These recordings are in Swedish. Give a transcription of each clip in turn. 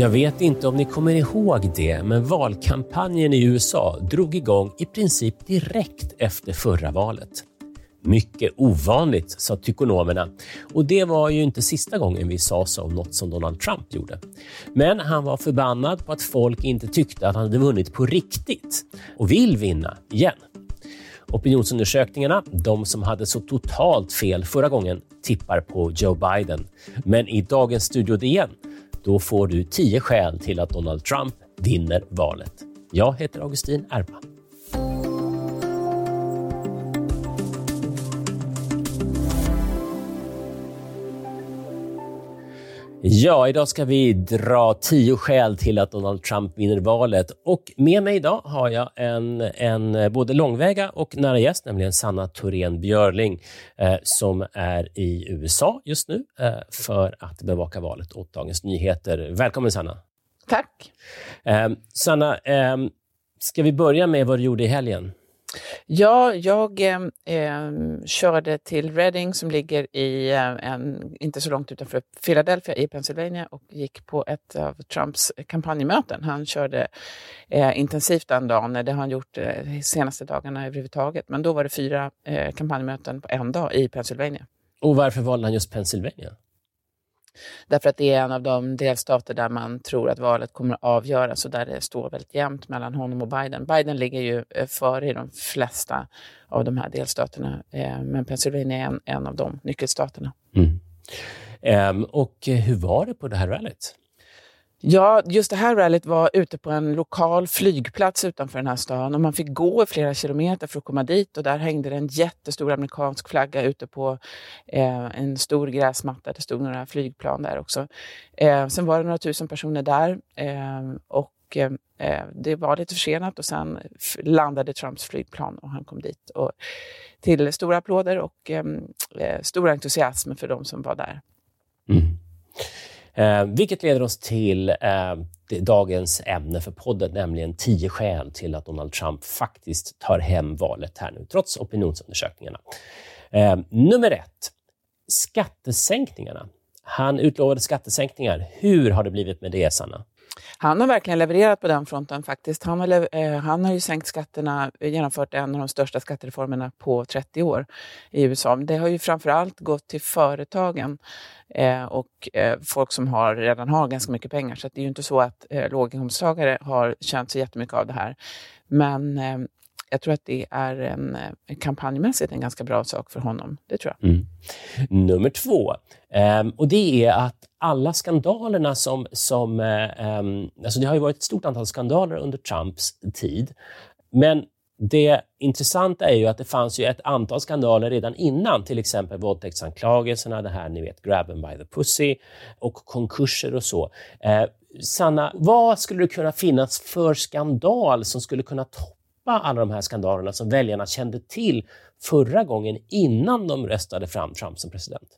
Jag vet inte om ni kommer ihåg det, men valkampanjen i USA drog igång i princip direkt efter förra valet. Mycket ovanligt, sa tykonomerna. Och det var ju inte sista gången vi sa så om något som Donald Trump gjorde. Men han var förbannad på att folk inte tyckte att han hade vunnit på riktigt och vill vinna igen. Opinionsundersökningarna, de som hade så totalt fel förra gången, tippar på Joe Biden. Men i dagens Studio DN då får du tio skäl till att Donald Trump vinner valet. Jag heter Augustin Erba. Ja, idag ska vi dra tio skäl till att Donald Trump vinner valet. Och med mig idag har jag en, en både långväga och nära gäst, nämligen Sanna Thorén Björling, eh, som är i USA just nu eh, för att bevaka valet åt Dagens Nyheter. Välkommen Sanna! Tack! Eh, Sanna, eh, ska vi börja med vad du gjorde i helgen? Ja, jag eh, körde till Reading som ligger i, eh, en, inte så långt utanför Philadelphia i Pennsylvania och gick på ett av Trumps kampanjmöten. Han körde eh, intensivt den dagen, det har han gjort eh, de senaste dagarna överhuvudtaget. Men då var det fyra eh, kampanjmöten på en dag i Pennsylvania. Och varför valde han just Pennsylvania? Därför att det är en av de delstater där man tror att valet kommer att avgöras och där det står väldigt jämnt mellan honom och Biden. Biden ligger ju eh, före i de flesta av de här delstaterna, eh, men Pennsylvania är en, en av de nyckelstaterna. Mm. Um, och hur var det på det här rallyt? Ja, just det här rallyt var ute på en lokal flygplats utanför den här stan och man fick gå flera kilometer för att komma dit och där hängde det en jättestor amerikansk flagga ute på eh, en stor gräsmatta. Det stod några flygplan där också. Eh, sen var det några tusen personer där eh, och eh, det var lite försenat och sen landade Trumps flygplan och han kom dit. Och till stora applåder och eh, stor entusiasm för de som var där. Mm. Eh, vilket leder oss till eh, dagens ämne för podden, nämligen tio skäl till att Donald Trump faktiskt tar hem valet här nu, trots opinionsundersökningarna. Eh, nummer ett, skattesänkningarna. Han utlovade skattesänkningar. Hur har det blivit med det, Sanna? Han har verkligen levererat på den fronten faktiskt. Han har, eh, han har ju sänkt skatterna, genomfört en av de största skattereformerna på 30 år i USA. Det har ju framförallt gått till företagen eh, och eh, folk som har, redan har ganska mycket pengar. Så det är ju inte så att eh, låginkomsttagare har känt så jättemycket av det här. Men eh, jag tror att det är en, eh, kampanjmässigt en ganska bra sak för honom. Det tror jag. Mm. Nummer två, um, och det är att alla skandalerna som... som um, alltså det har ju varit ett stort antal skandaler under Trumps tid. Men det intressanta är ju att det fanns ju ett antal skandaler redan innan, till exempel våldtäktsanklagelserna, det här ni vet, ”grabben by the pussy och konkurser och så. Eh, Sanna, vad skulle det kunna finnas för skandal som skulle kunna toppa alla de här skandalerna som väljarna kände till förra gången innan de röstade fram Trump som president?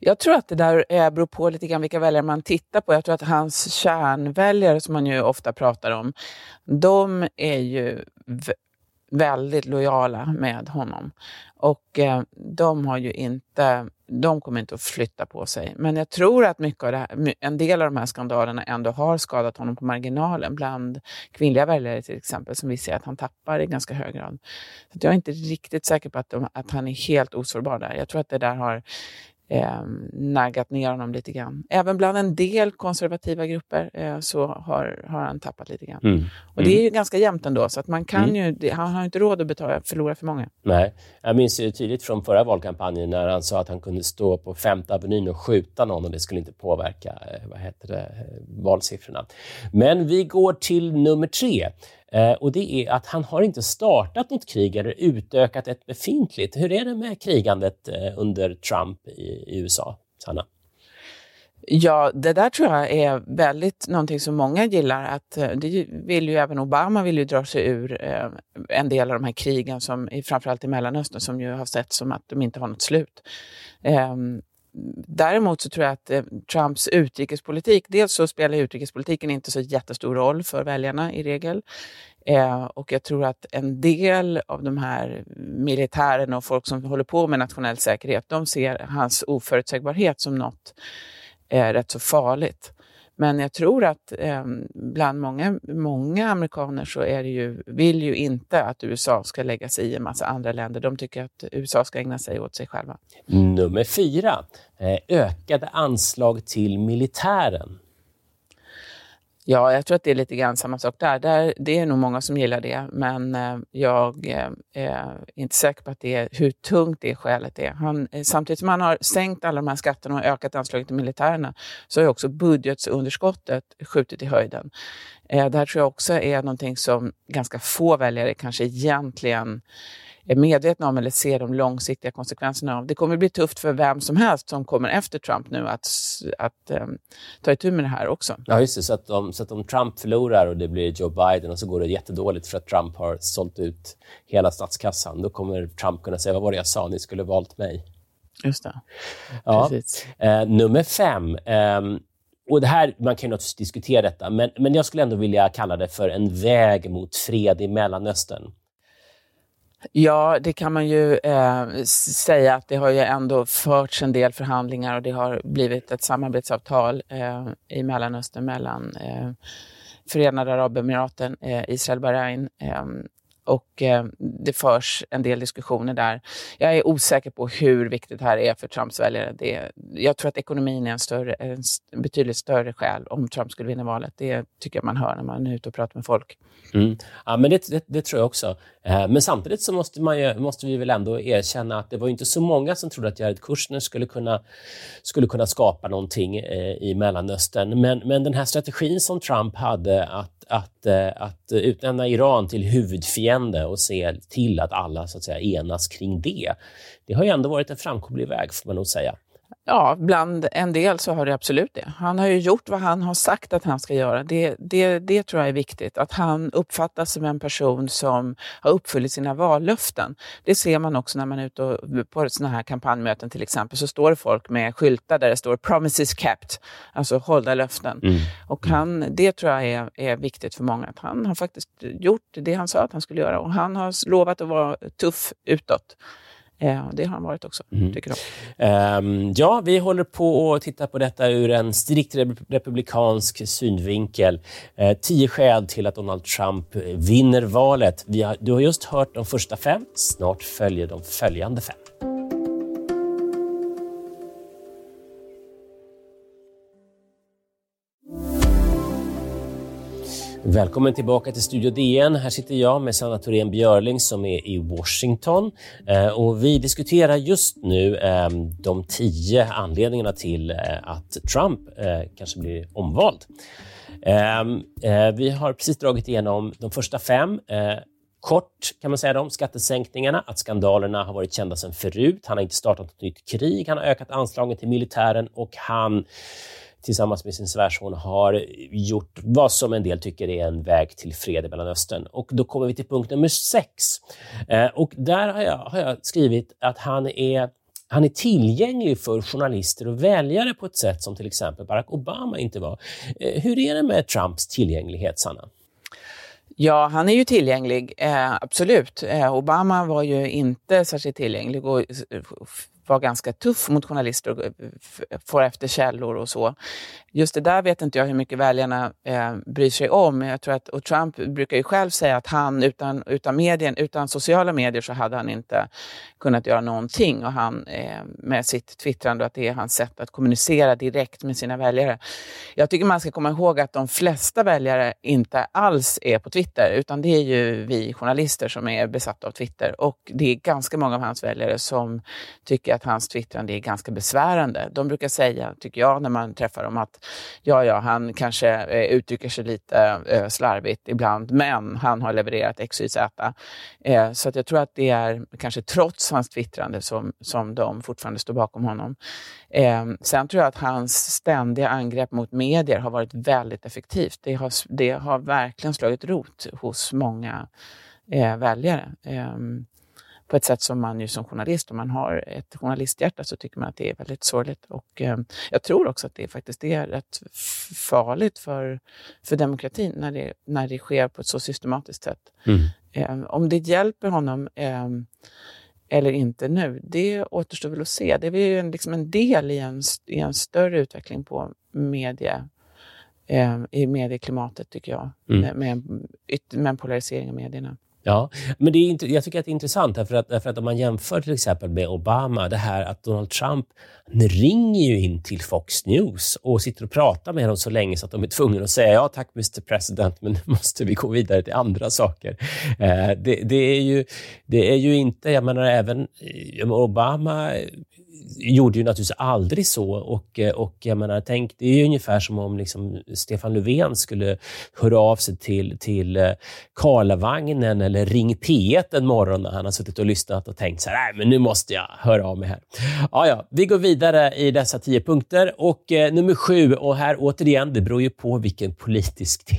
Jag tror att det där beror på lite grann vilka väljare man tittar på. Jag tror att hans kärnväljare, som man ju ofta pratar om, de är ju väldigt lojala med honom. Och eh, de har ju inte, de kommer inte att flytta på sig. Men jag tror att mycket av det här, en del av de här skandalerna ändå har skadat honom på marginalen bland kvinnliga väljare till exempel, som vi ser att han tappar i ganska hög grad. Så jag är inte riktigt säker på att, de, att han är helt osårbar där. Jag tror att det där har eh, naggat ner honom lite grann. Även bland en del konservativa grupper eh, så har, har han tappat lite grann. Mm. Och det är ju mm. ganska jämnt ändå, så att man kan mm. ju, han har inte råd att betala, förlora för många. Nej, jag minns ju tydligt från förra valkampanjen när han sa att han kunde stå på Femte Avenyn och skjuta någon och det skulle inte påverka eh, vad heter det, eh, valsiffrorna. Men vi går till nummer tre. Eh, och det är att han har inte startat något krig eller utökat ett befintligt. Hur är det med krigandet eh, under Trump i, USA, Sanna? Ja, det där tror jag är väldigt någonting som många gillar. Att, eh, det vill ju även Obama vill ju dra sig ur en del av de här krigen, som, framförallt i Mellanöstern, som ju har sett som att de inte har något slut. Ehm, Däremot så tror jag att eh, Trumps utrikespolitik, dels så spelar utrikespolitiken inte så jättestor roll för väljarna i regel. Eh, och jag tror att en del av de här militärerna och folk som håller på med nationell säkerhet, de ser hans oförutsägbarhet som något eh, rätt så farligt. Men jag tror att eh, bland många, många amerikaner så är det ju, vill ju inte att USA ska lägga sig i en massa andra länder. De tycker att USA ska ägna sig åt sig själva. Nummer fyra, eh, ökade anslag till militären. Ja, jag tror att det är lite grann samma sak där. där det är nog många som gillar det, men eh, jag eh, är inte säker på att det är, hur tungt det skälet är. Han, eh, samtidigt som han har sänkt alla de här skatterna och ökat anslaget till militärerna så har också budgetunderskottet skjutit i höjden. Eh, det här tror jag också är någonting som ganska få väljare kanske egentligen är medvetna om eller ser de långsiktiga konsekvenserna av. Det kommer bli tufft för vem som helst som kommer efter Trump nu att, att um, ta itu med det här också. Ja, just det. Så att, om, så att om Trump förlorar och det blir Joe Biden och så går det jättedåligt för att Trump har sålt ut hela statskassan, då kommer Trump kunna säga vad var det jag sa, ni skulle valt mig. Just det. Ja. Eh, nummer fem. Eh, och det här, man kan ju naturligtvis diskutera detta, men, men jag skulle ändå vilja kalla det för en väg mot fred i Mellanöstern. Ja, det kan man ju eh, säga att det har ju ändå förts en del förhandlingar och det har blivit ett samarbetsavtal eh, i Mellanöstern mellan eh, Förenade Arabemiraten, eh, Israel, Bahrain eh, och eh, det förs en del diskussioner där. Jag är osäker på hur viktigt det här är för Trumps väljare. Det, jag tror att ekonomin är en, större, en betydligt större skäl om Trump skulle vinna valet. Det tycker jag man hör när man är ute och pratar med folk. Mm. Ja, men det, det, det, tror jag också. Eh, men samtidigt så måste, man ju, måste vi väl ändå erkänna att det var inte så många som trodde att Jared Kushner skulle kunna, skulle kunna skapa någonting eh, i Mellanöstern. Men, men den här strategin som Trump hade att, att, eh, att utnämna Iran till huvudfiende och se till att alla så att säga, enas kring det, det har ju ändå varit en framkomlig väg, får man nog säga. Ja, bland en del så har det absolut det. Han har ju gjort vad han har sagt att han ska göra. Det, det, det tror jag är viktigt. Att han uppfattas som en person som har uppfyllt sina vallöften. Det ser man också när man är ute och, på sådana här kampanjmöten till exempel. Så står det folk med skyltar där det står “promises kept”, alltså hållda löften. Mm. Och han, det tror jag är, är viktigt för många. Att han har faktiskt gjort det han sa att han skulle göra och han har lovat att vara tuff utåt. Eh, det har han varit också, mm. tycker jag. Um, ja, vi håller på att titta på detta ur en strikt republikansk synvinkel. Uh, tio skäl till att Donald Trump vinner valet. Har, du har just hört de första fem. Snart följer de följande fem. Välkommen tillbaka till Studio DN. Här sitter jag med Sanna Thorén Björling som är i Washington. Eh, och vi diskuterar just nu ehm, de tio anledningarna till eh, att Trump eh, kanske blir omvald. Ehm, vi har precis dragit igenom de första fem. Kort kan man säga om skattesänkningarna, att skandalerna har varit kända sedan förut. Han har inte startat ett nytt krig, han har ökat anslagen till militären och han tillsammans med sin svärson har gjort vad som en del tycker är en väg till fred i Mellanöstern. Och då kommer vi till punkt nummer sex. Eh, och där har jag, har jag skrivit att han är han är tillgänglig för journalister och väljare på ett sätt som till exempel Barack Obama inte var. Eh, hur är det med Trumps tillgänglighet, Sanna? Ja, han är ju tillgänglig, eh, absolut. Eh, Obama var ju inte särskilt tillgänglig och eh, var ganska tuff mot journalister och eh, får efter källor och så. Just det där vet inte jag hur mycket väljarna eh, bryr sig om. Jag tror att, och Trump brukar ju själv säga att han utan, utan, medien, utan sociala medier så hade han inte kunnat göra någonting. Och han eh, med sitt twittrande, att det är hans sätt att kommunicera direkt med sina väljare. Jag tycker man ska komma ihåg att de flesta väljare inte alls är på Twitter, utan det är ju vi journalister som är besatta av Twitter. Och det är ganska många av hans väljare som tycker att hans twittrande är ganska besvärande. De brukar säga, tycker jag, när man träffar dem att ja, ja, han kanske eh, uttrycker sig lite eh, slarvigt ibland, men han har levererat X, Y, Z. Eh, så att jag tror att det är kanske trots hans twittrande som, som de fortfarande står bakom honom. Eh, sen tror jag att hans ständiga angrepp mot medier har varit väldigt effektivt. Det har, det har verkligen slagit rot hos många eh, väljare. Eh, på ett sätt som man ju som journalist, om man har ett journalisthjärta, så tycker man att det är väldigt sorgligt. Och eh, jag tror också att det faktiskt är rätt farligt för, för demokratin när det, när det sker på ett så systematiskt sätt. Mm. Eh, om det hjälper honom eh, eller inte nu, det återstår väl att se. Det är ju en, liksom en del i en, i en större utveckling på medie, eh, i medieklimatet, tycker jag, mm. med, med, med en polarisering av medierna. Ja, men det är, jag tycker att det är intressant därför att, därför att om man jämför till exempel med Obama, det här att Donald Trump ringer ju in till Fox News och sitter och pratar med dem så länge så att de är tvungna att säga ja tack Mr President, men nu måste vi gå vidare till andra saker. Eh, det, det, är ju, det är ju inte, jag menar även eh, Obama gjorde ju naturligtvis aldrig så. Och, eh, och jag menar, tänk, det är ju ungefär som om liksom Stefan Löfven skulle höra av sig till, till eh, Karlavagnen eller Ring P1 en morgon när han har suttit och lyssnat och tänkt så här, nej men nu måste jag höra av mig här. Ja, ja, vi går vidare i dessa tio punkter och eh, nummer sju, och här återigen, det beror ju på vilken politisk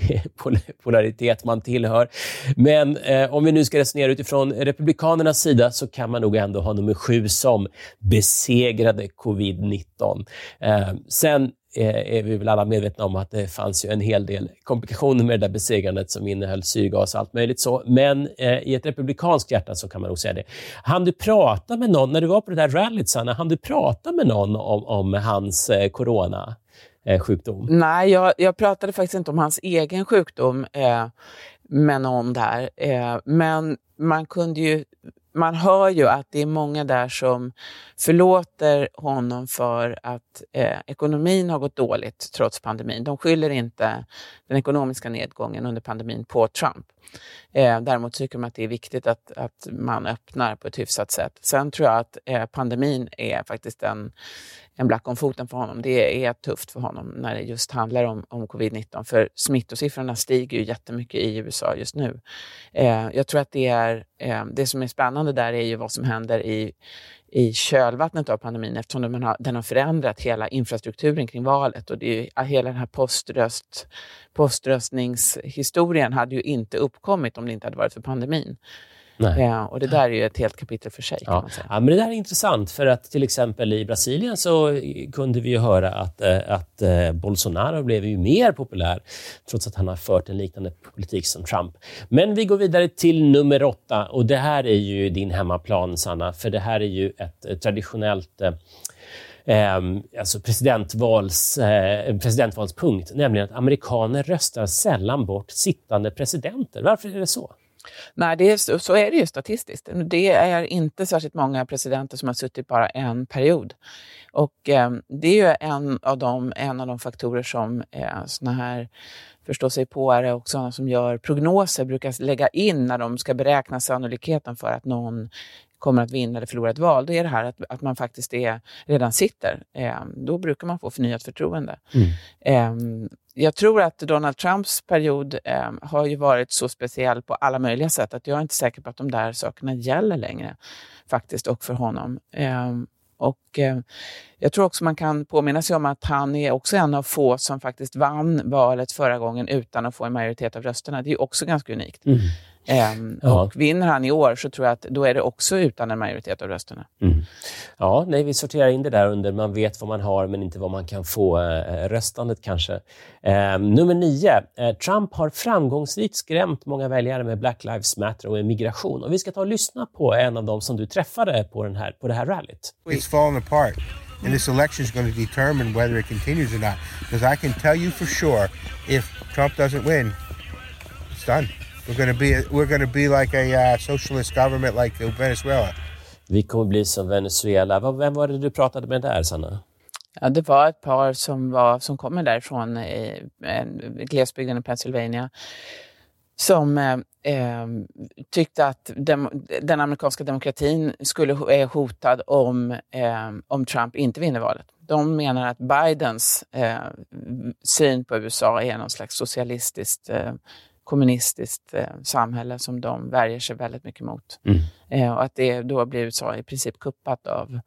polaritet man tillhör. Men eh, om vi nu ska resonera utifrån Republikanernas sida så kan man nog ändå ha nummer sju som besegrad besegrade covid-19. Eh, sen eh, är vi väl alla medvetna om att det fanns ju en hel del komplikationer med det där besegrandet som innehöll syrgas och allt möjligt så. Men eh, i ett republikanskt hjärta så kan man nog säga det. Han du prata med någon, när du var på det där rallyt, Sanna, han du prata med någon om, om hans eh, corona? Eh, sjukdom? Nej, jag, jag, pratade faktiskt inte om hans egen sjukdom eh, med någon där. Eh, men man kunde ju man hör ju att det är många där som förlåter honom för att eh, ekonomin har gått dåligt trots pandemin. De skyller inte den ekonomiska nedgången under pandemin på Trump. Eh, däremot tycker de att det är viktigt att, att man öppnar på ett hyfsat sätt. Sen tror jag att eh, pandemin är faktiskt en, en black om foten för honom. Det är tufft för honom när det just handlar om, om covid-19. För smittosiffrorna stiger ju jättemycket i USA just nu. Eh, jag tror att det är eh, det som är spännande där är ju vad som händer i i kölvattnet av pandemin eftersom den har, den har förändrat hela infrastrukturen kring valet. Och det är, hela den här poströst, poströstningshistorien hade ju inte uppkommit om det inte hade varit för pandemin. Ja, och det där är ju ett helt kapitel för sig. Ja. ja. men det där är intressant, för att till exempel i Brasilien så kunde vi ju höra att, eh, att eh, Bolsonaro blev ju mer populär, trots att han har fört en liknande politik som Trump. Men vi går vidare till nummer åtta och det här är ju din hemmaplan, Sanna, för det här är ju ett, ett traditionellt Eh, alltså presidentvals, eh, presidentvalspunkt, nämligen att amerikaner röstar sällan bort sittande presidenter. Varför är det så? Nej, det är, så är det ju statistiskt. Det är inte särskilt många presidenter som har suttit bara en period. Och eh, det är ju en av de, en av de faktorer som eh, såna här förståsigpåare och sådana som gör prognoser brukar lägga in när de ska beräkna sannolikheten för att någon kommer att vinna eller förlora ett val, det är det här att, att man faktiskt är, redan sitter. Eh, då brukar man få förnyat förtroende. Mm. Eh, jag tror att Donald Trumps period eh, har ju varit så speciell på alla möjliga sätt att jag är inte säker på att de där sakerna gäller längre faktiskt och för honom. Ehm, och eh, jag tror också man kan påminna sig om att han är också en av få som faktiskt vann valet förra gången utan att få en majoritet av rösterna. Det är också ganska unikt. Mm. Um, ja. Och vinner han i år så tror jag att då är det också utan en majoritet av rösterna. Mm. Ja, nej, vi sorterar in det där under man vet vad man har men inte vad man kan få eh, röstandet kanske. Eh, nummer nio. Eh, Trump har framgångsrikt skrämt många väljare med Black Lives Matter och migration. Och vi ska ta och lyssna på en av dem som du träffade på, den här, på det här rallyt. It's fallen apart. And this election is going to determine whether it continues or not. Because I can tell you for sure, if Trump doesn't win, it's done. We're gonna be we're gonna be like a uh, socialist government like Venezuela. Vi kommer bli som Venezuela. Vem var det du pratade med där, Sanna? Ja, det var ett par som, var, som kommer därifrån i, i glesbygden i Pennsylvania som eh, eh, tyckte att dem, den amerikanska demokratin skulle är hotad om, eh, om Trump inte vinner valet. De menar att Bidens eh, syn på USA är någon slags socialistiskt eh, kommunistiskt eh, samhälle som de värjer sig väldigt mycket mot. Mm. Eh, och att det då blir USA i princip kuppat av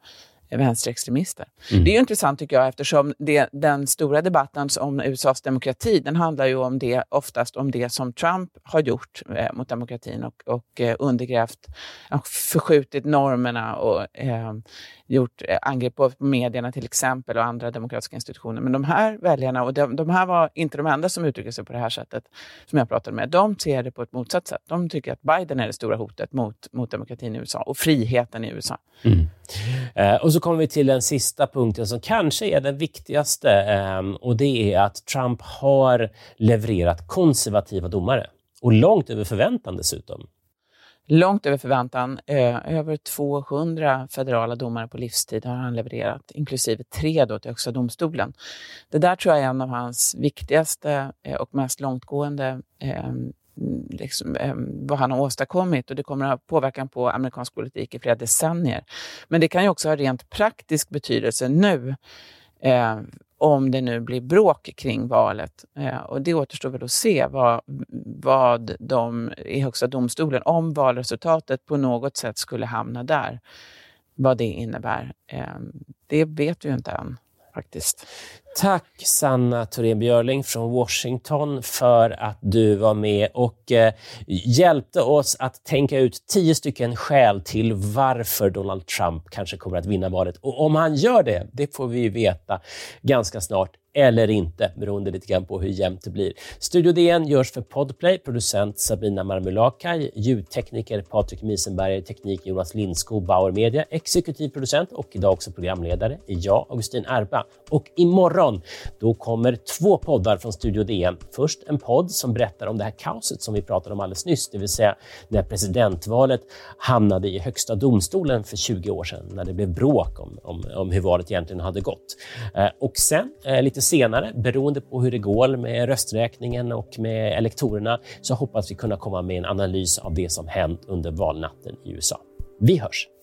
vänsterextremister. Mm. Det är intressant tycker jag eftersom det, den stora debatten om USAs demokrati, den handlar ju om det, oftast om det som Trump har gjort eh, mot demokratin och, och eh, undergrävt, och förskjutit normerna och eh, gjort eh, angrepp på medierna till exempel och andra demokratiska institutioner. Men de här väljarna, och de, de här var inte de enda som uttryckte sig på det här sättet som jag pratade med, de ser det på ett motsatt sätt. De tycker att Biden är det stora hotet mot, mot demokratin i USA och friheten i USA. Mm. Eh, och så så kommer vi till den sista punkten som kanske är den viktigaste ehm, och det är att Trump har levererat konservativa domare och långt över förväntan dessutom långt över förväntan. Eh, över 200 federala domare på livstid har han levererat, inklusive tre då till Högsta domstolen. Det där tror jag är en av hans viktigaste eh, och mest långtgående ehm, liksom, eh, vad han har åstadkommit och det kommer att ha påverkan på amerikansk politik i flera decennier. Men det kan ju också ha rent praktisk betydelse nu eh, om det nu blir bråk kring valet. Eh, och det återstår väl att se vad, vad de i Högsta domstolen, om valresultatet på något sätt skulle hamna där, vad det innebär. Eh, det vet vi ju inte än faktiskt. Tack Sanna Thorén Björling från Washington för att du var med och eh, hjälpte oss att tänka ut tio stycken skäl till varför Donald Trump kanske kommer att vinna valet. Och om han gör det, det får vi veta ganska snart eller inte, beroende lite grann på hur jämnt det blir. Studio DN görs för Podplay, producent Sabina Marmulakai, ljudtekniker Patrik Misenberger, teknik Jonas Lindskog, Bauer Media, exekutiv producent och idag också programledare är jag, Augustin Erba. Och imorgon, då kommer två poddar från Studio DN. Först en podd som berättar om det här kaoset som vi pratade om alldeles nyss, det vill säga när presidentvalet hamnade i Högsta domstolen för 20 år sedan, när det blev bråk om, om, om hur valet egentligen hade gått. Eh, och sen eh, lite senare, beroende på hur det går med rösträkningen och med elektorerna, så hoppas vi kunna komma med en analys av det som hänt under valnatten i USA. Vi hörs!